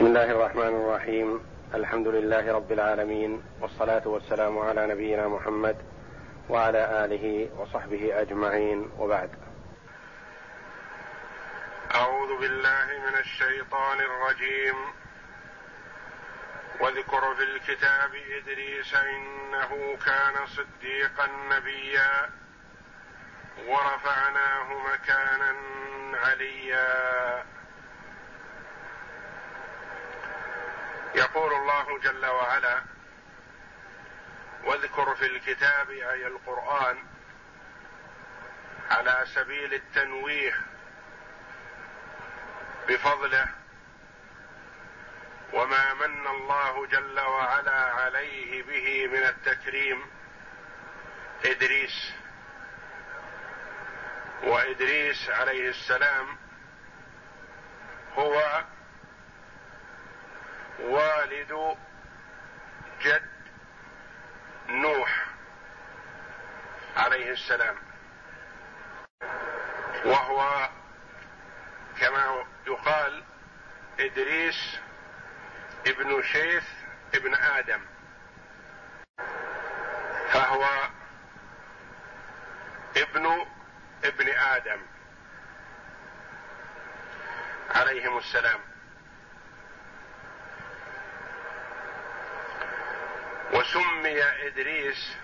بسم الله الرحمن الرحيم. الحمد لله رب العالمين والصلاة والسلام على نبينا محمد وعلى آله وصحبه أجمعين. وبعد. أعوذ بالله من الشيطان الرجيم. واذكر في الكتاب إدريس إنه كان صديقا نبيا ورفعناه مكانا عليا. يقول الله جل وعلا واذكر في الكتاب اي القرآن على سبيل التنويه بفضله وما من الله جل وعلا عليه به من التكريم إدريس. وإدريس عليه السلام هو والد جد نوح عليه السلام. وهو كما يقال إدريس ابن شيث ابن آدم. فهو ابن ابن آدم عليهم السلام. وسمي إدريس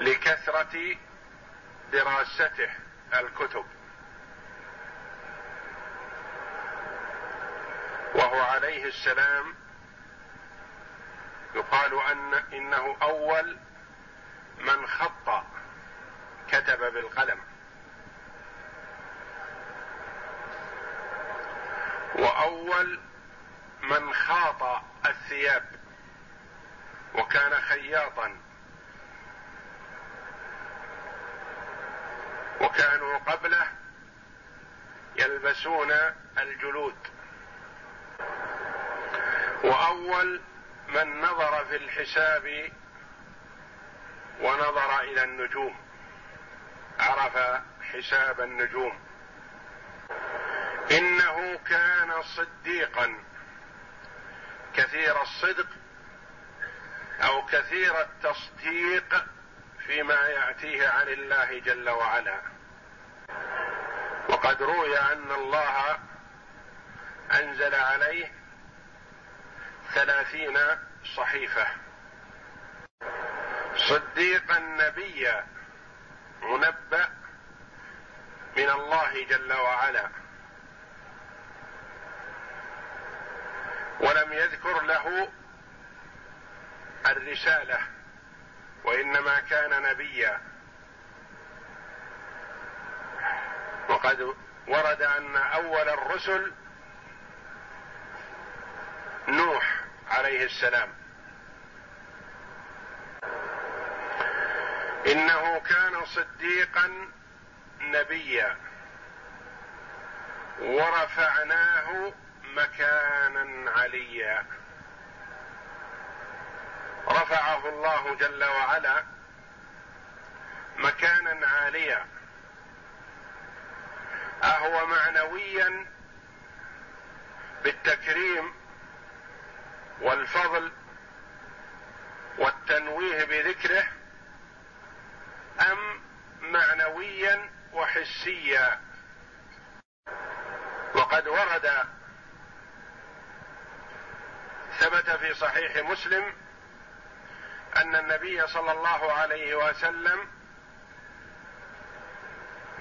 لكثرة دراسته الكتب. وهو عليه السلام يقال أن إنه أول من خط كتب بالقلم. وأول من خاط الثياب وكان خياطا. وكانوا قبله يلبسون الجلود. وأول من نظر في الحساب ونظر إلى النجوم. عرف حساب النجوم. إنه كان صديقا. كثير الصدق أو كثير التصديق فيما يأتيه عن الله جل وعلا. وقد روي أن الله أنزل عليه ثلاثين صحيفة. صديقا نبيا منبأ من الله جل وعلا. ولم يذكر له الرسالة وإنما كان نبيا. وقد ورد أن أول الرسل نوح عليه السلام. إنه كان صديقا نبيا. ورفعناه مكانا عليا. رفعه الله جل وعلا مكانا عاليا. أهو معنويا بالتكريم والفضل والتنويه بذكره أم معنويا وحسيا؟ وقد ورد ثبت في صحيح مسلم أن النبي صلى الله عليه وسلم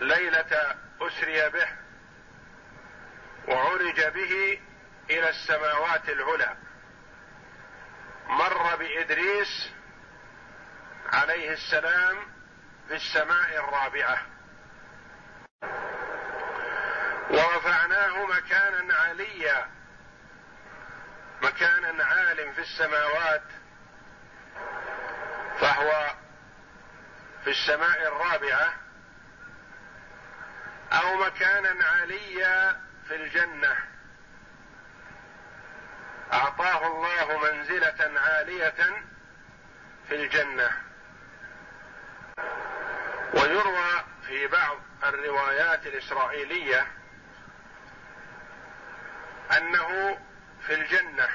ليلة أسري به وعرج به إلى السماوات العلى. مر بإدريس عليه السلام في السماء الرابعة. ورفعناه مكانا عليا مكانا عال في السماوات فهو في السماء الرابعة أو مكانا عليا في الجنة. أعطاه الله منزلة عالية في الجنة. ويروى في بعض الروايات الإسرائيلية أنه في الجنة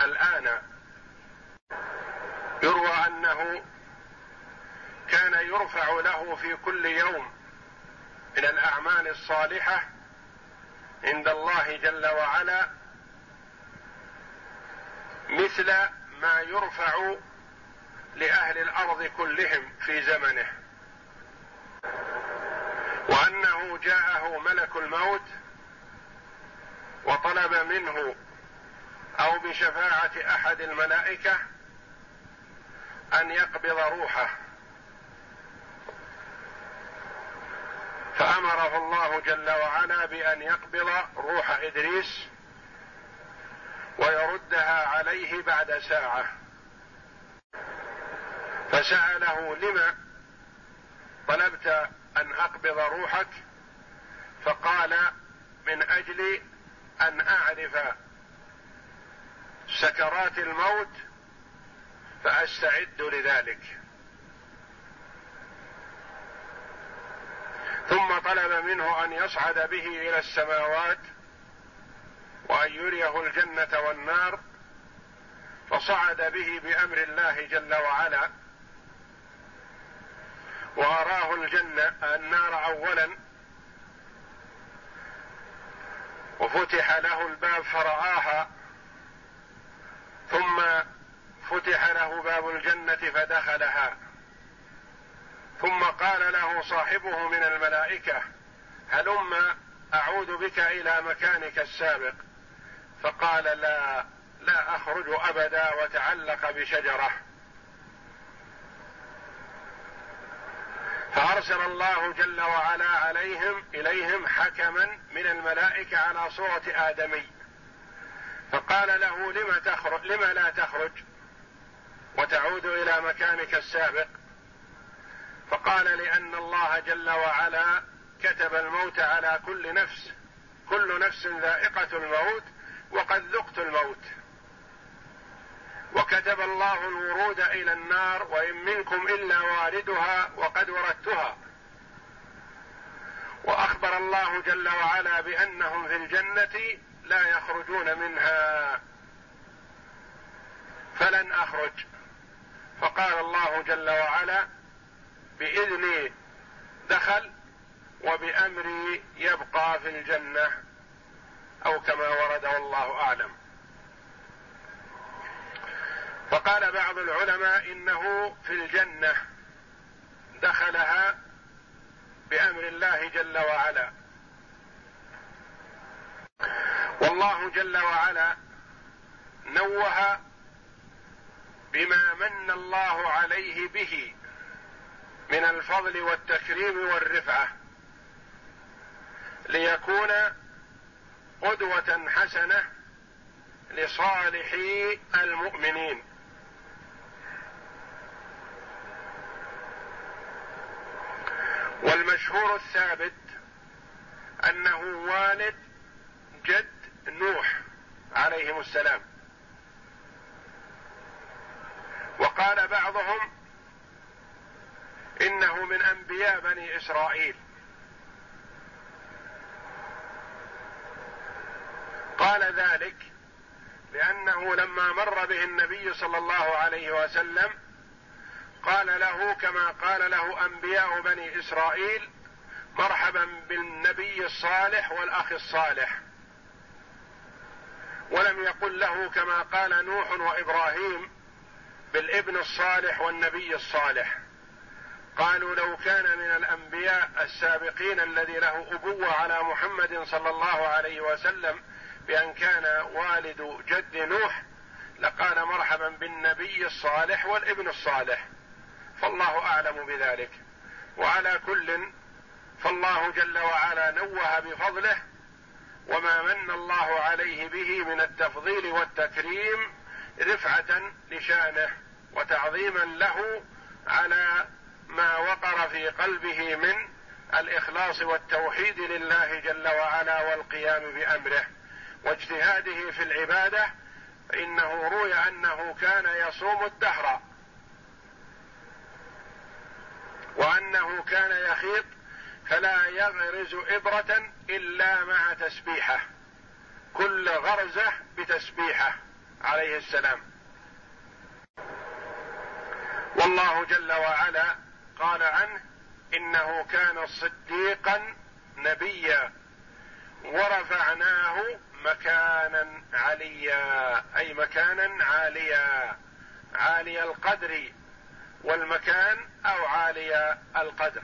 الآن. يروى أنه كان يرفع له في كل يوم من الأعمال الصالحة عند الله جل وعلا مثل ما يرفع لأهل الأرض كلهم في زمنه. وأنه جاءه ملك الموت وطلب منه أو بشفاعة أحد الملائكة أن يقبض روحه. فأمره الله جل وعلا بأن يقبض روح إدريس ويردها عليه بعد ساعة. فسأله لم طلبت أن أقبض روحك؟ فقال من أجل أن أعرف سكرات الموت فأستعد لذلك. ثم طلب منه أن يصعد به إلى السماوات وأن يريه الجنة والنار فصعد به بأمر الله جل وعلا وأراه الجنة النار اولا وفتح له الباب فرآها ثم فتح له باب الجنة فدخلها. ثم قال له صاحبه من الملائكة هلم أعود بك إلى مكانك السابق؟ فقال لا لا أخرج أبدا وتعلق بشجرة. فأرسل الله جل وعلا عليهم إليهم حكما من الملائكة على صورة آدمي. فقال له لم تخرج لم لا تخرج؟ وتعود إلى مكانك السابق. فقال لأن الله جل وعلا كتب الموت على كل نفس. كل نفس ذائقة الموت وقد ذقت الموت. وكتب الله الورود إلى النار وإن منكم إلا واردها وقد وردتها. وأخبر الله جل وعلا بأنهم في الجنة لا يخرجون منها. فلن أخرج. فقال الله جل وعلا بإذني دخل وبأمري يبقى في الجنة أو كما ورد والله أعلم. فقال بعض العلماء إنه في الجنة دخلها بأمر الله جل وعلا. والله جل وعلا نوه بما من الله عليه به من الفضل والتكريم والرفعة ليكون قدوة حسنة لصالحي المؤمنين. والمشهور الثابت أنه والد جد نوح عليهم السلام. وقال بعضهم إنه من أنبياء بني إسرائيل. قال ذلك لأنه لما مر به النبي صلى الله عليه وسلم قال له كما قال له أنبياء بني إسرائيل مرحبا بالنبي الصالح والأخ الصالح. ولم يقل له كما قال نوح وإبراهيم بالابن الصالح والنبي الصالح. قالوا لو كان من الأنبياء السابقين الذي له أبوة على محمد صلى الله عليه وسلم بأن كان والد جد نوح لقال مرحبا بالنبي الصالح والابن الصالح. فالله أعلم بذلك. وعلى كل فالله جل وعلا نوه بفضله وما من الله عليه به من التفضيل والتكريم رفعة لشانه وتعظيما له على ما وقر في قلبه من الإخلاص والتوحيد لله جل وعلا والقيام بأمره واجتهاده في العبادة فإنه روي أنه كان يصوم الدهر وأنه كان يخيط فلا يغرز إبرة إلا مع تسبيحه. كل غرزة بتسبيحه. عليه السلام. والله جل وعلا قال عنه إنه كان صديقا نبيا. ورفعناه مكانا عليا. أي مكانا عاليا. عالي القدر. والمكان أو عالي القدر.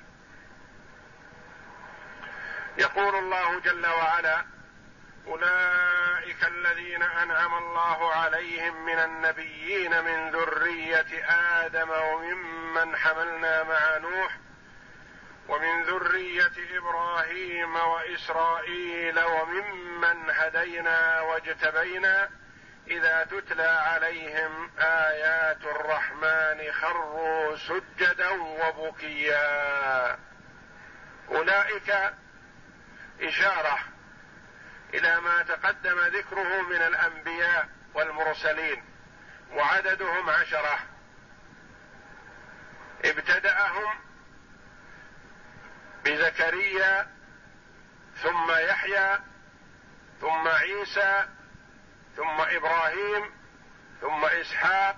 يقول الله جل وعلا أولئك الذين أنعم الله عليهم من النبيين من ذرية آدم وممن حملنا مع نوح ومن ذرية إبراهيم وإسرائيل وممن هدينا واجتبينا إذا تتلى عليهم آيات الرحمن خروا سجدا وبكيا. أولئك إشارة إلى ما تقدم ذكره من الأنبياء والمرسلين وعددهم عشرة. ابتدأهم بزكريا ثم يحيى ثم عيسى ثم إبراهيم ثم إسحاق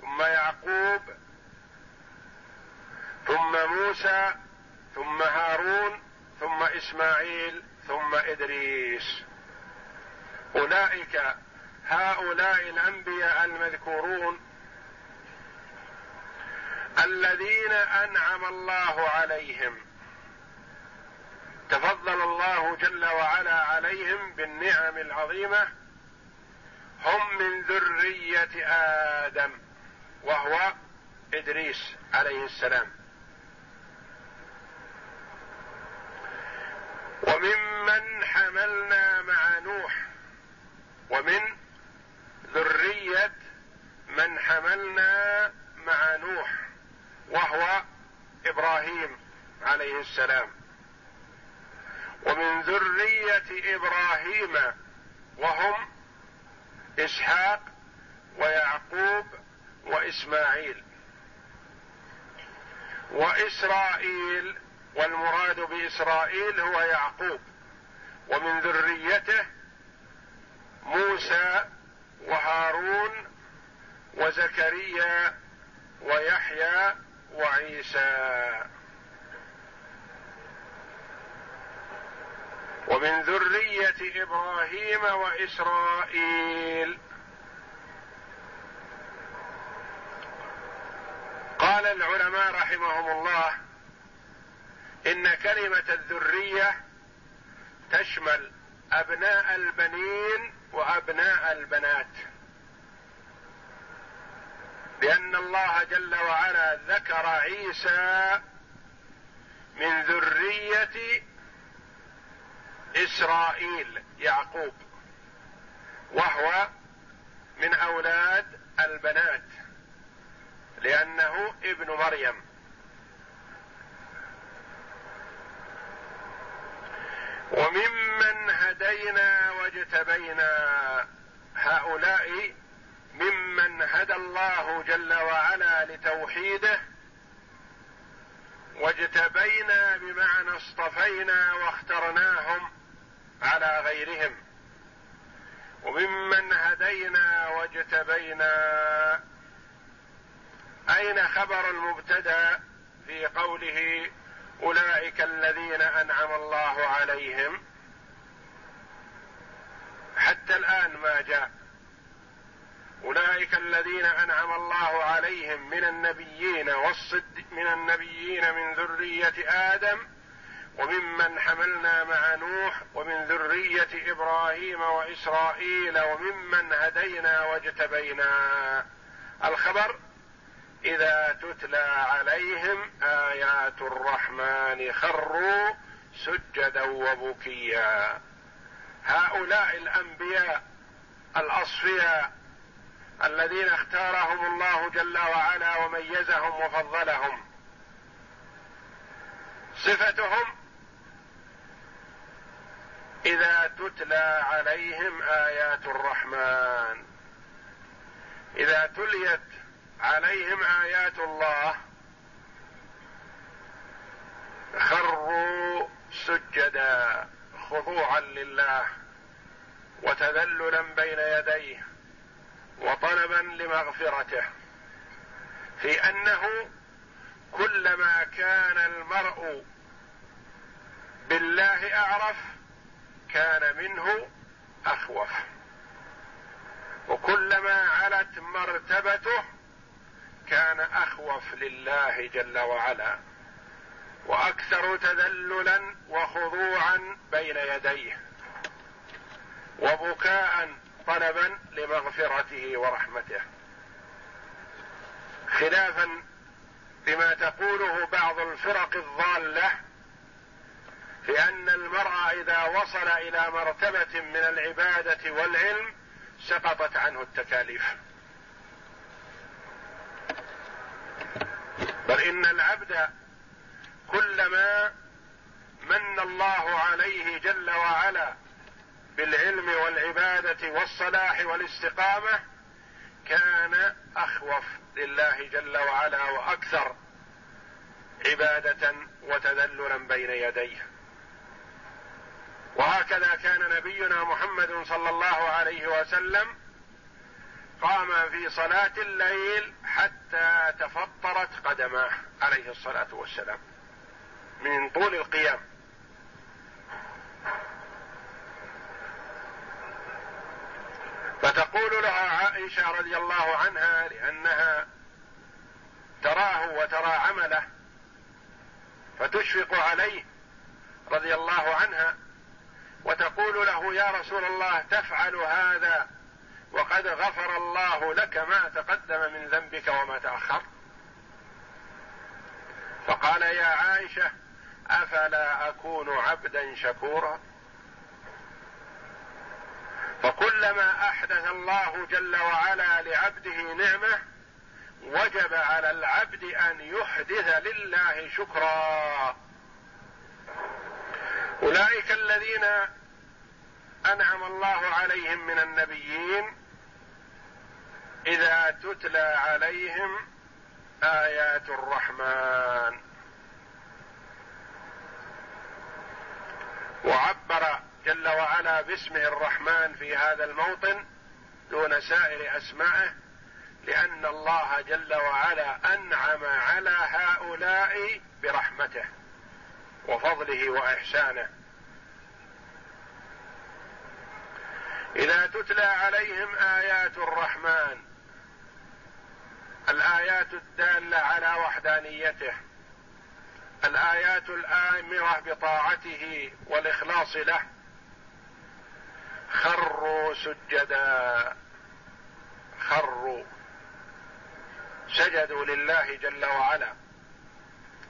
ثم يعقوب ثم موسى ثم هارون ثم إسماعيل ثم إدريس. أولئك هؤلاء الأنبياء المذكورون الذين أنعم الله عليهم. تفضل الله جل وعلا عليهم بالنعم العظيمة. هم من ذرية آدم وهو إدريس عليه السلام. وممن حملنا مع نوح ومن ذرية من حملنا مع نوح وهو إبراهيم عليه السلام. ومن ذرية إبراهيم وهم إسحاق ويعقوب وإسماعيل. وإسرائيل والمراد بإسرائيل هو يعقوب ومن ذريته موسى وهارون وزكريا ويحيى وعيسى. ومن ذرية إبراهيم وإسرائيل. قال العلماء رحمهم الله إن كلمة الذرية تشمل أبناء البنين وأبناء البنات. لأن الله جل وعلا ذكر عيسى من ذرية إسرائيل يعقوب وهو من أولاد البنات لأنه ابن مريم. وممن هدينا واجتبينا هؤلاء ممن هدى الله جل وعلا لتوحيده واجتبينا بمعنى اصطفينا واخترناهم على غيرهم. وممن هدينا واجتبينا أين خبر المبتدأ في قوله أولئك الذين أنعم الله عليهم. حتى الآن ما جاء. أولئك الذين أنعم الله عليهم من النبيين والصد من النبيين من ذرية آدم وممن حملنا مع نوح ومن ذرية إبراهيم وإسرائيل وممن هدينا واجتبينا. الخبر إذا تتلى عليهم آيات الرحمن خروا سجدا وبكيا. هؤلاء الأنبياء الأصفياء الذين اختارهم الله جل وعلا وميزهم وفضلهم. صفتهم إذا تتلى عليهم آيات الرحمن. إذا تليت عليهم آيات الله. خروا سجدا خضوعا لله وتذللا بين يديه وطلبا لمغفرته في أنه كلما كان المرء بالله أعرف كان منه أخوف. وكلما علت مرتبته كان أخوف لله جل وعلا وأكثر تذللا وخضوعا بين يديه وبكاء طلبا لمغفرته ورحمته. خلافا لما تقوله بعض الفرق الضالة في أن المرء إذا وصل إلى مرتبة من العبادة والعلم سقطت عنه التكاليف. بل ان العبد كلما من الله عليه جل وعلا بالعلم والعبادة والصلاح والاستقامة كان أخوف لله جل وعلا وأكثر عبادة وتذللا بين يديه. وهكذا كان نبينا محمد صلى الله عليه وسلم قام في صلاة الليل حتى تفطرت قدماه عليه الصلاة والسلام. من طول القيام. فتقول لها عائشة رضي الله عنها لأنها تراه وترى عمله فتشفق عليه رضي الله عنها وتقول له يا رسول الله تفعل هذا وقد غفر الله لك ما تقدم من ذنبك وما تأخر. فقال يا عائشة أفلا أكون عبدا شكورا؟ فكلما أحدث الله جل وعلا لعبده نعمة وجب على العبد أن يحدث لله شكرا. أولئك الذين أنعم الله عليهم من النبيين إذا تتلى عليهم آيات الرحمن. وعبر جل وعلا باسمه الرحمن في هذا الموطن دون سائر أسمائه لأن الله جل وعلا أنعم على هؤلاء برحمته وفضله وإحسانه. إذا تتلى عليهم آيات الرحمن الآيات الدالة على وحدانيته. الآيات الآمرة بطاعته والإخلاص له. خروا سجدا. خروا. سجدوا لله جل وعلا.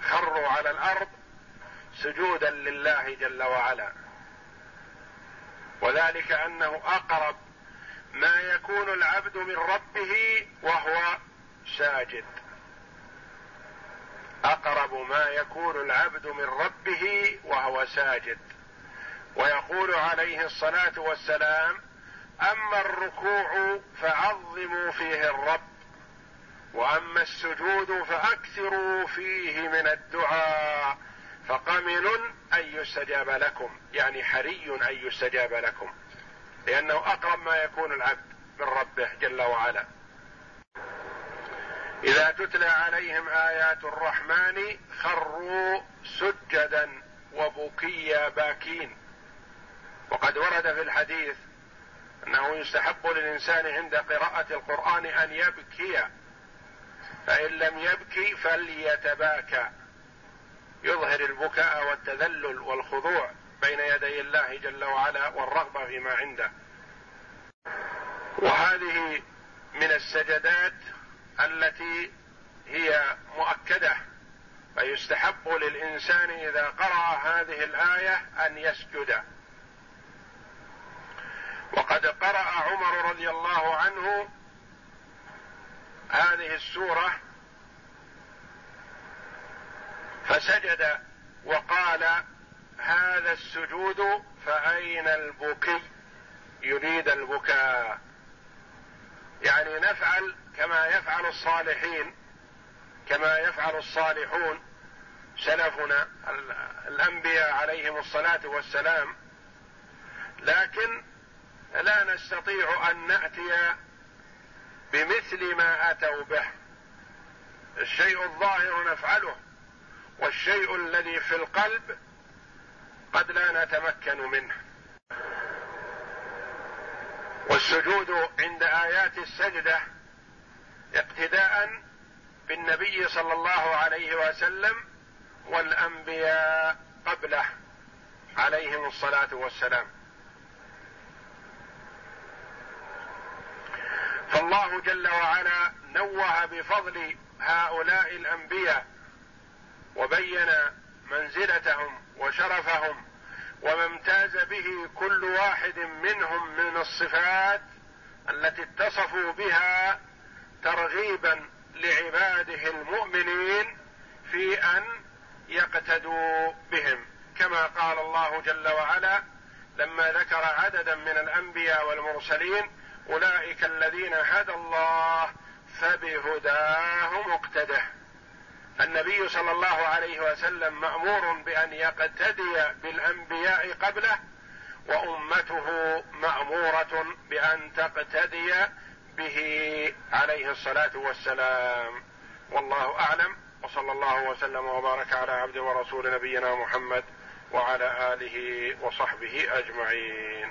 خروا على الأرض سجودا لله جل وعلا. وذلك أنه أقرب ما يكون العبد من ربه وهو ساجد. أقرب ما يكون العبد من ربه وهو ساجد. ويقول عليه الصلاة والسلام أما الركوع فعظموا فيه الرب وأما السجود فأكثروا فيه من الدعاء فقمن أن يستجاب لكم يعني حري أن يستجاب لكم لأنه أقرب ما يكون العبد من ربه جل وعلا. إذا تتلى عليهم آيات الرحمن خروا سجدا وبكيا باكين. وقد ورد في الحديث أنه يستحب للإنسان عند قراءة القرآن أن يبكي فإن لم يبكي فليتباكى. يظهر البكاء والتذلل والخضوع بين يدي الله جل وعلا والرغبة فيما عنده. وهذه من السجدات التي هي مؤكدة فيستحب للإنسان إذا قرأ هذه الآية أن يسجد. وقد قرأ عمر رضي الله عنه هذه السورة فسجد وقال هذا السجود فأين البكي؟ يريد البكاء. يعني نفعل كما يفعل الصالحين كما يفعل الصالحون. سلفنا الأنبياء عليهم الصلاة والسلام. لكن لا نستطيع أن نأتي بمثل ما أتوا به. الشيء الظاهر نفعله والشيء الذي في القلب قد لا نتمكن منه. والسجود عند آيات السجدة اقتداء بالنبي صلى الله عليه وسلم والأنبياء قبله عليهم الصلاة والسلام. فالله جل وعلا نوه بفضل هؤلاء الأنبياء وبين منزلتهم وشرفهم وما امتاز به كل واحد منهم من الصفات التي اتصفوا بها ترغيبا لعباده المؤمنين في أن يقتدوا بهم. كما قال الله جل وعلا لما ذكر عددا من الأنبياء والمرسلين أولئك الذين هدى الله فبهداه مقتده النبي صلى الله عليه وسلم مأمور بأن يقتدي بالأنبياء قبله وأمته مأمورة بأن تقتدي به عليه الصلاة والسلام. والله أعلم. وصلى الله وسلم وبارك على عبد ورسول نبينا محمد وعلى آله وصحبه أجمعين.